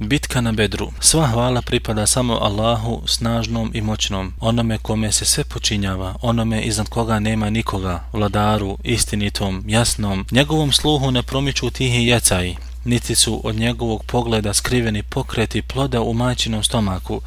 Bitka na Bedru. Sva hvala pripada samo Allahu, snažnom i moćnom, onome kome se sve počinjava, onome iznad koga nema nikoga, vladaru, istinitom, jasnom. Njegovom sluhu ne promiču tihi jecaji, niti su od njegovog pogleda skriveni pokreti ploda u majčinom stomaku.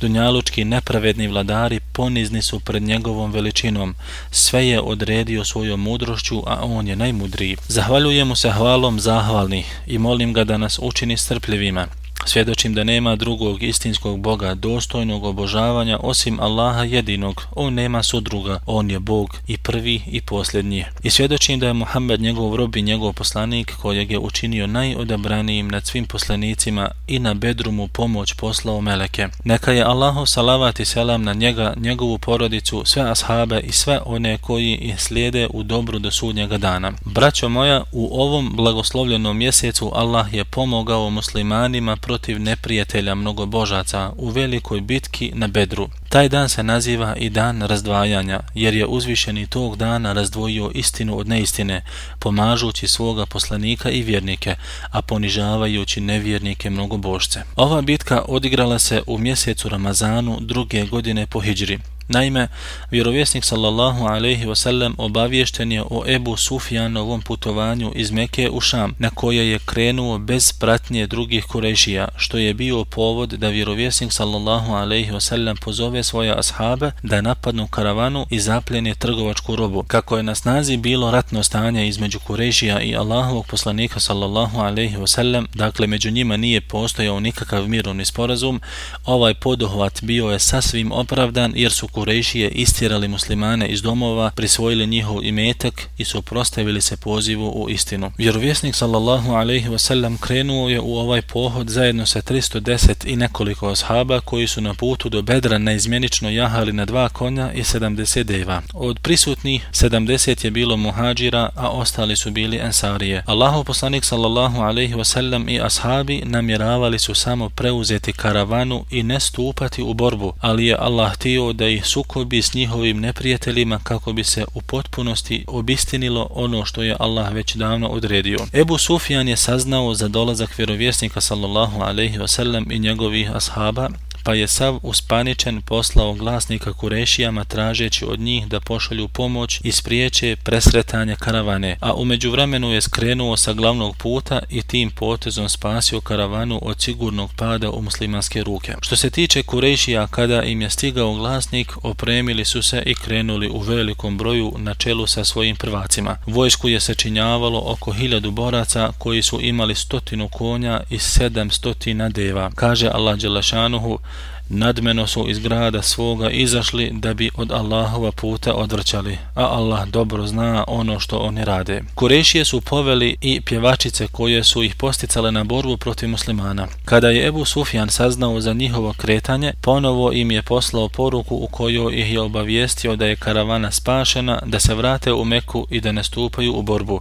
Dunjalučki nepravedni vladari ponizni su pred njegovom veličinom. Sve je odredio svojom mudrošću, a on je najmudriji. Zahvaljujemo se hvalom zahvalni i molim ga da nas učini strpljivima. Svjedočim da nema drugog istinskog Boga dostojnog obožavanja osim Allaha jedinog. On nema sudruga, on je Bog i prvi i posljednji. I svjedočim da je Muhammed njegov rob i njegov poslanik kojeg je učinio najodabranijim nad svim poslanicima i na bedrumu pomoć poslao meleke. Neka je Allahu salavat i selam na njega, njegovu porodicu, sve ashabe i sve one koji ih slijede u dobru do sudnjega dana. Braćo moja, u ovom blagoslovljenom mjesecu Allah je pomogao muslimanima protiv protiv neprijatelja mnogobožaca u velikoj bitki na Bedru. Taj dan se naziva i dan razdvajanja, jer je uzvišeni tog dana razdvojio istinu od neistine, pomažući svoga poslanika i vjernike, a ponižavajući nevjernike mnogobožce. Ova bitka odigrala se u mjesecu Ramazanu druge godine po Hidžri. Naime, vjerovjesnik sallallahu alaihi wasallam obaviješten je o Ebu Sufjanovom putovanju iz Meke u Šam, na koje je krenuo bez pratnje drugih kurešija, što je bio povod da vjerovjesnik sallallahu alaihi wasallam pozove svoje ashabe da napadnu karavanu i zapljene trgovačku robu. Kako je na snazi bilo ratno stanje između kurešija i Allahovog poslanika sallallahu alaihi wasallam, dakle među njima nije postojao nikakav mirovni sporazum, ovaj poduhvat bio je sasvim opravdan jer su Kurejšije istjerali muslimane iz domova, prisvojili njihov imetak i suprostavili se pozivu u istinu. Vjerovjesnik sallallahu alaihi wasallam krenuo je u ovaj pohod zajedno sa 310 i nekoliko ashaba koji su na putu do Bedra na neizmjenično jahali na dva konja i 70 deva. Od prisutnih 70 je bilo muhađira, a ostali su bili ensarije. Allahu poslanik sallallahu alaihi wasallam i ashabi namjeravali su samo preuzeti karavanu i ne stupati u borbu, ali je Allah htio da ih sukobi s njihovim neprijateljima kako bi se u potpunosti obistinilo ono što je Allah već davno odredio. Ebu Sufjan je saznao za dolazak vjerovjesnika sallallahu alaihi wasallam i njegovih ashaba pa je sav uspaničen poslao glasnika Kurešijama tražeći od njih da pošalju pomoć i spriječe presretanje karavane, a umeđu vremenu je skrenuo sa glavnog puta i tim potezom spasio karavanu od sigurnog pada u muslimanske ruke. Što se tiče Kurešija, kada im je stigao glasnik, opremili su se i krenuli u velikom broju na čelu sa svojim prvacima. Vojsku je sačinjavalo oko hiljadu boraca koji su imali stotinu konja i sedam stotina deva. Kaže Allah Đelešanuhu, nadmeno su iz grada svoga izašli da bi od Allahova puta odvrćali, a Allah dobro zna ono što oni rade. Kurešije su poveli i pjevačice koje su ih posticale na borbu protiv muslimana. Kada je Ebu Sufjan saznao za njihovo kretanje, ponovo im je poslao poruku u kojoj ih je obavijestio da je karavana spašena, da se vrate u Meku i da ne stupaju u borbu.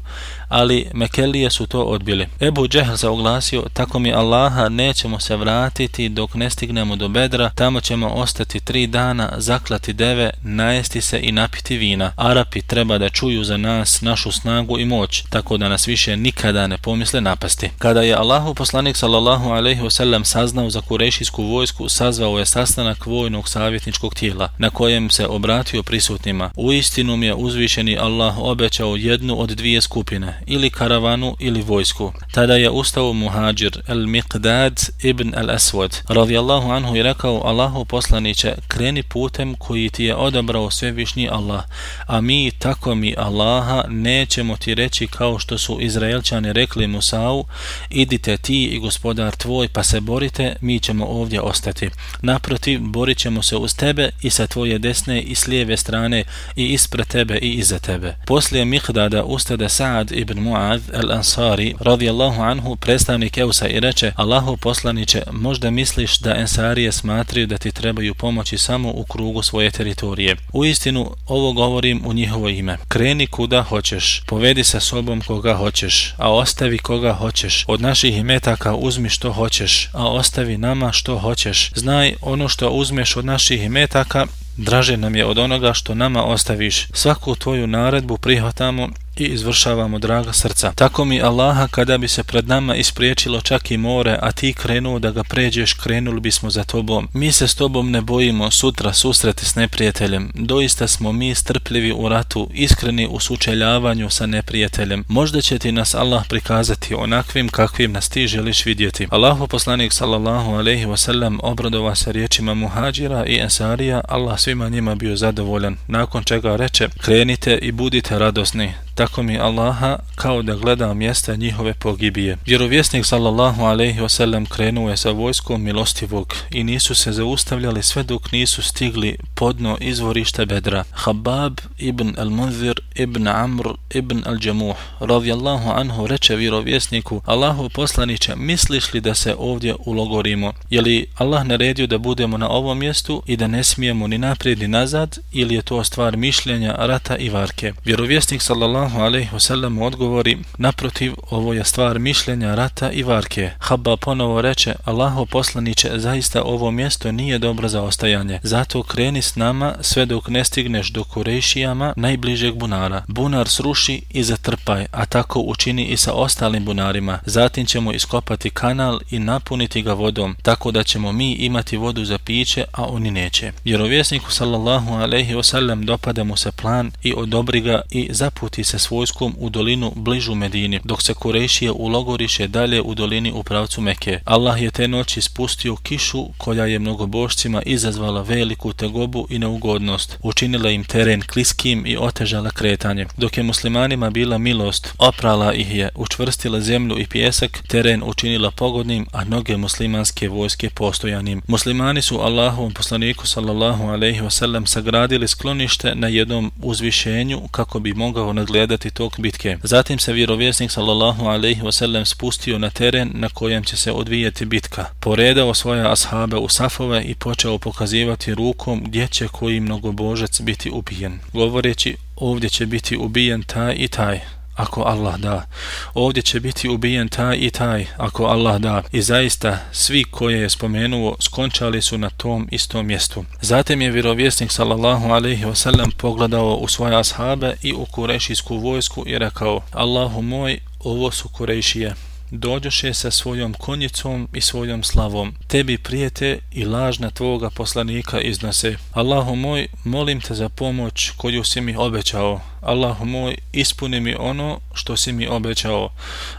Ali Mekelije su to odbili. Ebu Džehl se oglasio, tako mi Allaha nećemo se vratiti dok ne stignemo do Bedra Bedra, tamo ćemo ostati tri dana, zaklati deve, najesti se i napiti vina. Arapi treba da čuju za nas našu snagu i moć, tako da nas više nikada ne pomisle napasti. Kada je Allahu poslanik sallallahu alaihi wasallam saznao za kurešijsku vojsku, sazvao je sastanak vojnog savjetničkog tijela, na kojem se obratio prisutnima. U istinu mi je uzvišeni Allah obećao jednu od dvije skupine, ili karavanu ili vojsku. Tada je ustao muhađir El Miqdad ibn al-Aswad, radijallahu anhu i rekao rekao Allahu poslaniće, kreni putem koji ti je odabrao svevišnji Allah, a mi, tako mi Allaha, nećemo ti reći kao što su Izraelčani rekli Musau, idite ti i gospodar tvoj pa se borite, mi ćemo ovdje ostati. Naprotiv, borit ćemo se uz tebe i sa tvoje desne i s lijeve strane i ispred tebe i iza tebe. Poslije Mihdada ustade Sa'ad ibn Mu'ad al-Ansari, radijallahu anhu, predstavnik Eusa i reče, Allahu poslaniće, možda misliš da Ensarije smatra smatraju da ti trebaju pomoći samo u krugu svoje teritorije. U istinu, ovo govorim u njihovo ime. Kreni kuda hoćeš, povedi sa sobom koga hoćeš, a ostavi koga hoćeš. Od naših imetaka uzmi što hoćeš, a ostavi nama što hoćeš. Znaj, ono što uzmeš od naših imetaka, draže nam je od onoga što nama ostaviš. Svaku tvoju naredbu prihvatamo i izvršavamo draga srca. Tako mi Allaha kada bi se pred nama ispriječilo čak i more, a ti krenuo da ga pređeš, krenuli bismo za tobom. Mi se s tobom ne bojimo sutra susreti s neprijateljem. Doista smo mi strpljivi u ratu, iskreni u sučeljavanju sa neprijateljem. Možda će ti nas Allah prikazati onakvim kakvim nas ti želiš vidjeti. Allahu poslanik sallallahu alaihi wasallam obradova se riječima muhađira i ensarija, Allah svima njima bio zadovoljan. Nakon čega reče, krenite i budite radosni, tako mi Allaha kao da gleda mjesta njihove pogibije. Vjerovjesnik sallallahu alaihi wasallam krenuo je sa vojskom milostivog i nisu se zaustavljali sve dok nisu stigli podno izvorište bedra. Habab ibn al-Munzir ibn Amr ibn al-Jamuh radijallahu anhu reče vjerovjesniku Allahu poslaniće misliš li da se ovdje ulogorimo? Je li Allah naredio da budemo na ovom mjestu i da ne smijemo ni naprijed ni nazad ili je to stvar mišljenja, rata i varke? Vjerovjesnik sallallahu sallallahu alaihi wasallam odgovori, naprotiv, ovo je stvar mišljenja, rata i varke. Habba ponovo reče, Allaho poslaniće, zaista ovo mjesto nije dobro za ostajanje. Zato kreni s nama sve dok ne stigneš do Kurešijama najbližeg bunara. Bunar sruši i zatrpaj, a tako učini i sa ostalim bunarima. Zatim ćemo iskopati kanal i napuniti ga vodom, tako da ćemo mi imati vodu za piće, a oni neće. Vjerovjesniku sallallahu alaihi wasallam dopada mu se plan i odobri ga i zaputi se s vojskom u dolinu bližu Medini, dok se Kurešije ulogoriše dalje u dolini u pravcu Meke. Allah je te noći spustio kišu koja je mnogobošcima izazvala veliku tegobu i neugodnost, učinila im teren kliskim i otežala kretanje. Dok je muslimanima bila milost, oprala ih je, učvrstila zemlju i pjesak, teren učinila pogodnim, a noge muslimanske vojske postojanim. Muslimani su Allahovom poslaniku sallallahu alaihi wasallam sagradili sklonište na jednom uzvišenju kako bi mogao nadgledati gledati tok bitke. Zatim se vjerovjesnik sallallahu alejhi ve sellem spustio na teren na kojem će se odvijati bitka. Poredao svoje ashabe u safove i počeo pokazivati rukom gdje će koji mnogobožec biti ubijen. Govoreći ovdje će biti ubijen taj i taj ako Allah da. Ovdje će biti ubijen taj i taj, ako Allah da. I zaista, svi koje je spomenuo, skončali su na tom istom mjestu. Zatim je vjerovjesnik sallallahu alaihi wasallam pogledao u svoje ashabe i u kurešijsku vojsku i rekao, Allahu moj, ovo su kurešije dođoše sa svojom konjicom i svojom slavom. Tebi prijete i lažna tvoga poslanika iznose. Allahu moj, molim te za pomoć koju si mi obećao. Allahu moj, ispuni mi ono što si mi obećao.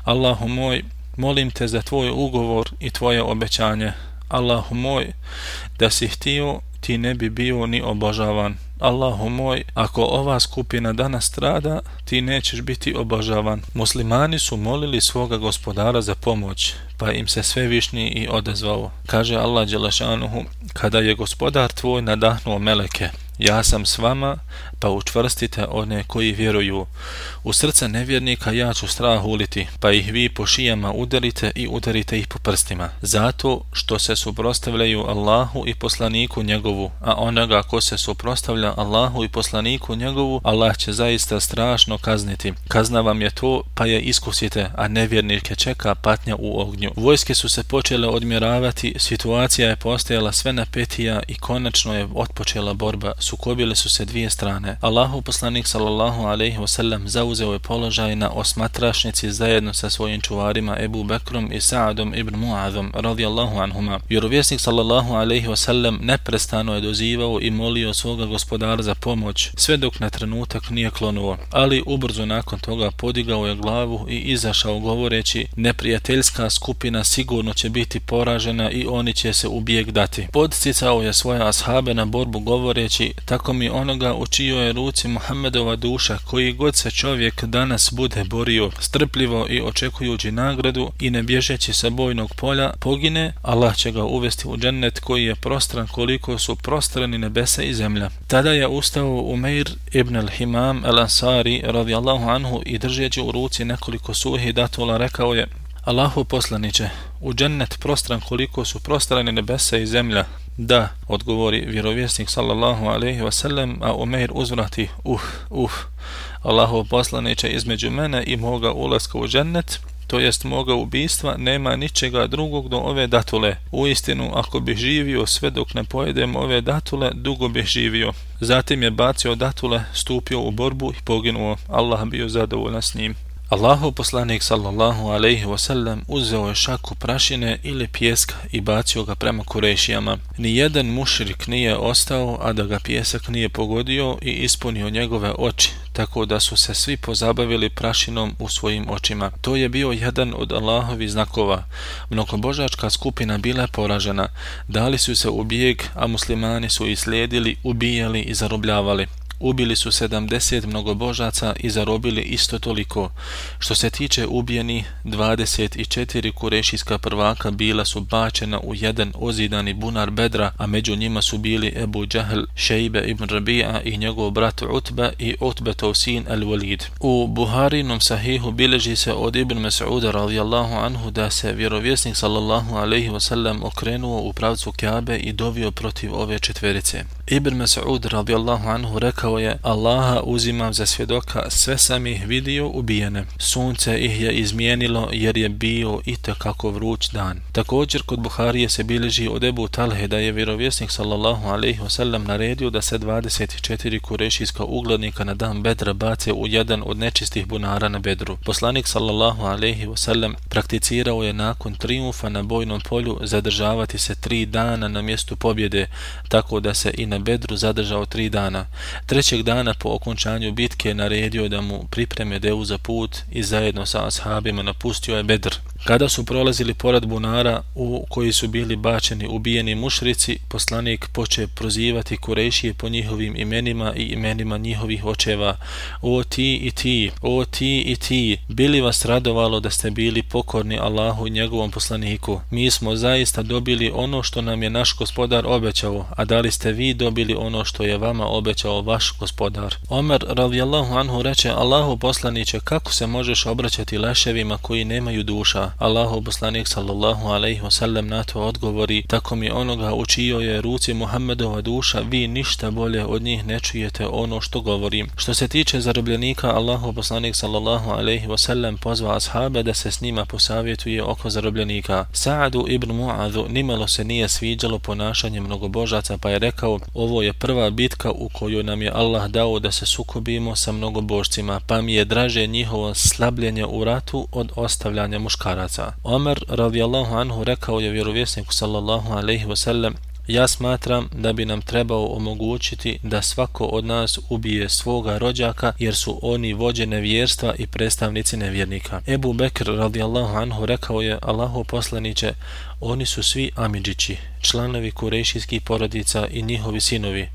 Allahu moj, molim te za tvoj ugovor i tvoje obećanje. Allahu moj, da si htio, ti ne bi bio ni obožavan. Allahu moj, ako ova skupina danas strada, ti nećeš biti obožavan. Muslimani su molili svoga gospodara za pomoć, pa im se sve višnji i odezvao. Kaže Allah Đelešanuhu, kada je gospodar tvoj nadahnuo meleke, ja sam s vama, pa učvrstite one koji vjeruju. U srce nevjernika ja ću strah uliti, pa ih vi po šijama udarite i udarite ih po prstima. Zato što se suprostavljaju Allahu i poslaniku njegovu, a onoga ko se suprostavlja Allahu i poslaniku njegovu, Allah će zaista strašno kazniti. Kazna vam je to, pa je iskusite, a nevjernike čeka patnja u ognju. Vojske su se počele odmjeravati, situacija je postajala sve napetija i konačno je otpočela borba. Sukobile su se dvije strane. Allahu poslanik sallallahu alejhi ve sellem zauzeo je položaj na osmatrašnici zajedno sa svojim čuvarima Ebu Bekrom i Sa'adom ibn Muadom radijallahu anhuma. Vjerovjesnik sallallahu alejhi ve sellem neprestano je dozivao i molio svoga gospodara za pomoć sve dok na trenutak nije klonuo. Ali ubrzo nakon toga podigao je glavu i izašao govoreći neprijateljska skupina sigurno će biti poražena i oni će se ubijeg dati. Podsticao je svoje ashabe na borbu govoreći tako mi onoga u čijoj ruci Muhammedova duša, koji god se čovjek danas bude borio strpljivo i očekujući nagradu i ne bježeći sa bojnog polja, pogine, Allah će ga uvesti u džennet koji je prostran koliko su prostrani nebesa i zemlja. Tada je ustao Umeir ibn al-Himam al-Ansari radijallahu anhu i držeći u ruci nekoliko suhi datula rekao je Allahu poslaniće, u džennet prostran koliko su prostrani nebesa i zemlja, Da, odgovori vjerovjesnik sallallahu alaihi wasallam, a Umeir uzvrati, uh, uh, Allahov poslaniće između mene i moga ulaska u džennet, to jest moga ubistva, nema ničega drugog do ove datule. U istinu, ako bih živio sve dok ne pojedem ove datule, dugo bih živio. Zatim je bacio datule, stupio u borbu i poginuo. Allah bio zadovoljan s njim. Allahu poslanik sallallahu alaihi wasallam uzeo je šaku prašine ili pjeska i bacio ga prema kurešijama. Nijedan mušrik nije ostao, a da ga pjesak nije pogodio i ispunio njegove oči, tako da su se svi pozabavili prašinom u svojim očima. To je bio jedan od Allahovi znakova. Mnogobožačka skupina bila poražena, dali su se u bijeg, a muslimani su ih slijedili, ubijali i zarobljavali ubili su 70 mnogobožaca i zarobili isto toliko. Što se tiče ubijeni, 24 kurešijska prvaka bila su bačena u jedan ozidani bunar bedra, a među njima su bili Ebu Džahl, Šejbe ibn Rabija i njegov brat Utbe i Utbetov sin al-Walid. U Buharinom sahihu bileži se od Ibn Mas'uda radijallahu anhu da se vjerovjesnik sallallahu alaihi wasallam okrenuo u pravcu Kabe i dovio protiv ove četverice. Ibn Mas'ud radijallahu anhu rekao je Allaha uzimam za svjedoka sve sam ih vidio ubijene. Sunce ih je izmijenilo jer je bio i kako vruć dan. Također kod Buharije se bilježi od Ebu Talhe da je vjerovjesnik sallallahu alaihi wasallam naredio da se 24 kurešijska uglednika na dan Bedra bace u jedan od nečistih bunara na Bedru. Poslanik sallallahu alaihi wasallam prakticirao je nakon triumfa na bojnom polju zadržavati se tri dana na mjestu pobjede, tako da se i na Bedru zadržao tri dana. Trećeg dana po okončanju bitke naredio da mu pripreme devu za put i zajedno sa ashabima napustio je Bedr. Kada su prolazili pored bunara u koji su bili bačeni ubijeni mušrici, poslanik poče prozivati Kurešije po njihovim imenima i imenima njihovih očeva. O ti i ti, o ti i ti, bili vas radovalo da ste bili pokorni Allahu i njegovom poslaniku. Mi smo zaista dobili ono što nam je naš gospodar obećao, a da li ste vi dobili ono što je vama obećao vaš gospodar? Omer radijallahu anhu reče, Allahu poslaniće, kako se možeš obraćati leševima koji nemaju duša? Allahu poslanik sallallahu alaihi wasallam na to odgovori tako mi onoga u čijoj je ruci Muhammedova duša vi ništa bolje od njih ne čujete ono što govorim. Što se tiče zarobljenika Allahu poslanik sallallahu alaihi wasallam pozva ashabe da se s njima posavjetuje oko zarobljenika. Sa'adu ibn Mu'adhu nimalo se nije sviđalo ponašanje mnogobožaca pa je rekao ovo je prva bitka u kojoj nam je Allah dao da se sukobimo sa mnogobožcima pa mi je draže njihovo slabljenje u ratu od ostavljanja muškara muškaraca. Omer radijallahu anhu rekao je vjerovjesniku sallallahu alaihi wasallam Ja smatram da bi nam trebao omogućiti da svako od nas ubije svoga rođaka jer su oni vođe nevjerstva i predstavnici nevjernika. Ebu Bekr radijallahu anhu rekao je Allahu poslaniće oni su svi amidžići, članovi kurešijskih porodica i njihovi sinovi.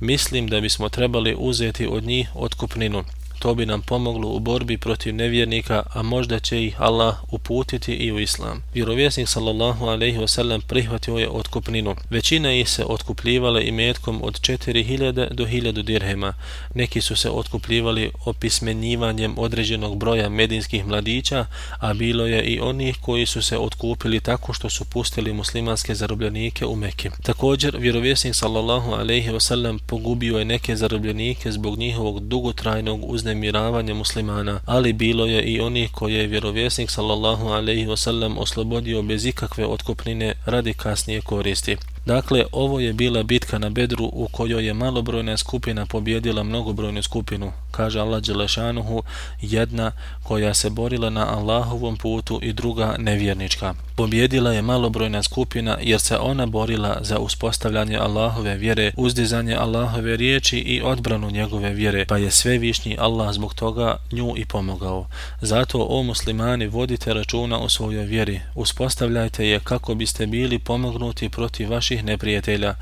Mislim da bismo trebali uzeti od njih otkupninu to bi nam pomoglo u borbi protiv nevjernika, a možda će ih Allah uputiti i u islam. Vjerovjesnik sallallahu alejhi ve sellem prihvatio je otkupninu. Većina ih se otkupljivale imetkom od 4000 do 1000 dirhema. Neki su se otkupljivali opismenjivanjem određenog broja medinskih mladića, a bilo je i onih koji su se otkupili tako što su pustili muslimanske zarobljenike u Mekke. Također, vjerovjesnik sallallahu alejhi ve sellem pogubio je neke zarobljenike zbog njihovog dugotrajnog uznemiranja uznemiravanje muslimana, ali bilo je i onih koje je vjerovjesnik sallallahu alaihi wasallam oslobodio bez ikakve otkupnine radi kasnije koristi. Dakle, ovo je bila bitka na Bedru u kojoj je malobrojna skupina pobjedila mnogobrojnu skupinu, kaže Allah Đelešanuhu, jedna koja se borila na Allahovom putu i druga nevjernička. Pobjedila je malobrojna skupina jer se ona borila za uspostavljanje Allahove vjere, uzdizanje Allahove riječi i odbranu njegove vjere, pa je svevišnji Allah zbog toga nju i pomogao. Zato, o muslimani, vodite računa o svojoj vjeri, uspostavljajte je kako biste bili pomognuti protiv vaših vaših neprijatelja.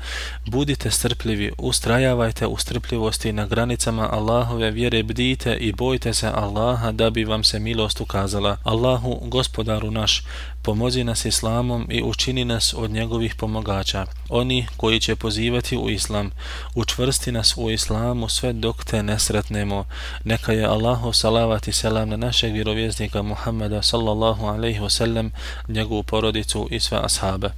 Budite strpljivi, ustrajavajte u strpljivosti na granicama Allahove vjere, bdite i bojte se Allaha da bi vam se milost ukazala. Allahu, gospodaru naš, pomozi nas islamom i učini nas od njegovih pomagača. Oni koji će pozivati u islam, učvrsti nas u islamu sve dok te nesretnemo. Neka je Allahu salavat i selam na našeg vjerovjeznika Muhammeda sallallahu alaihi wasallam, njegovu porodicu i sve ashabe.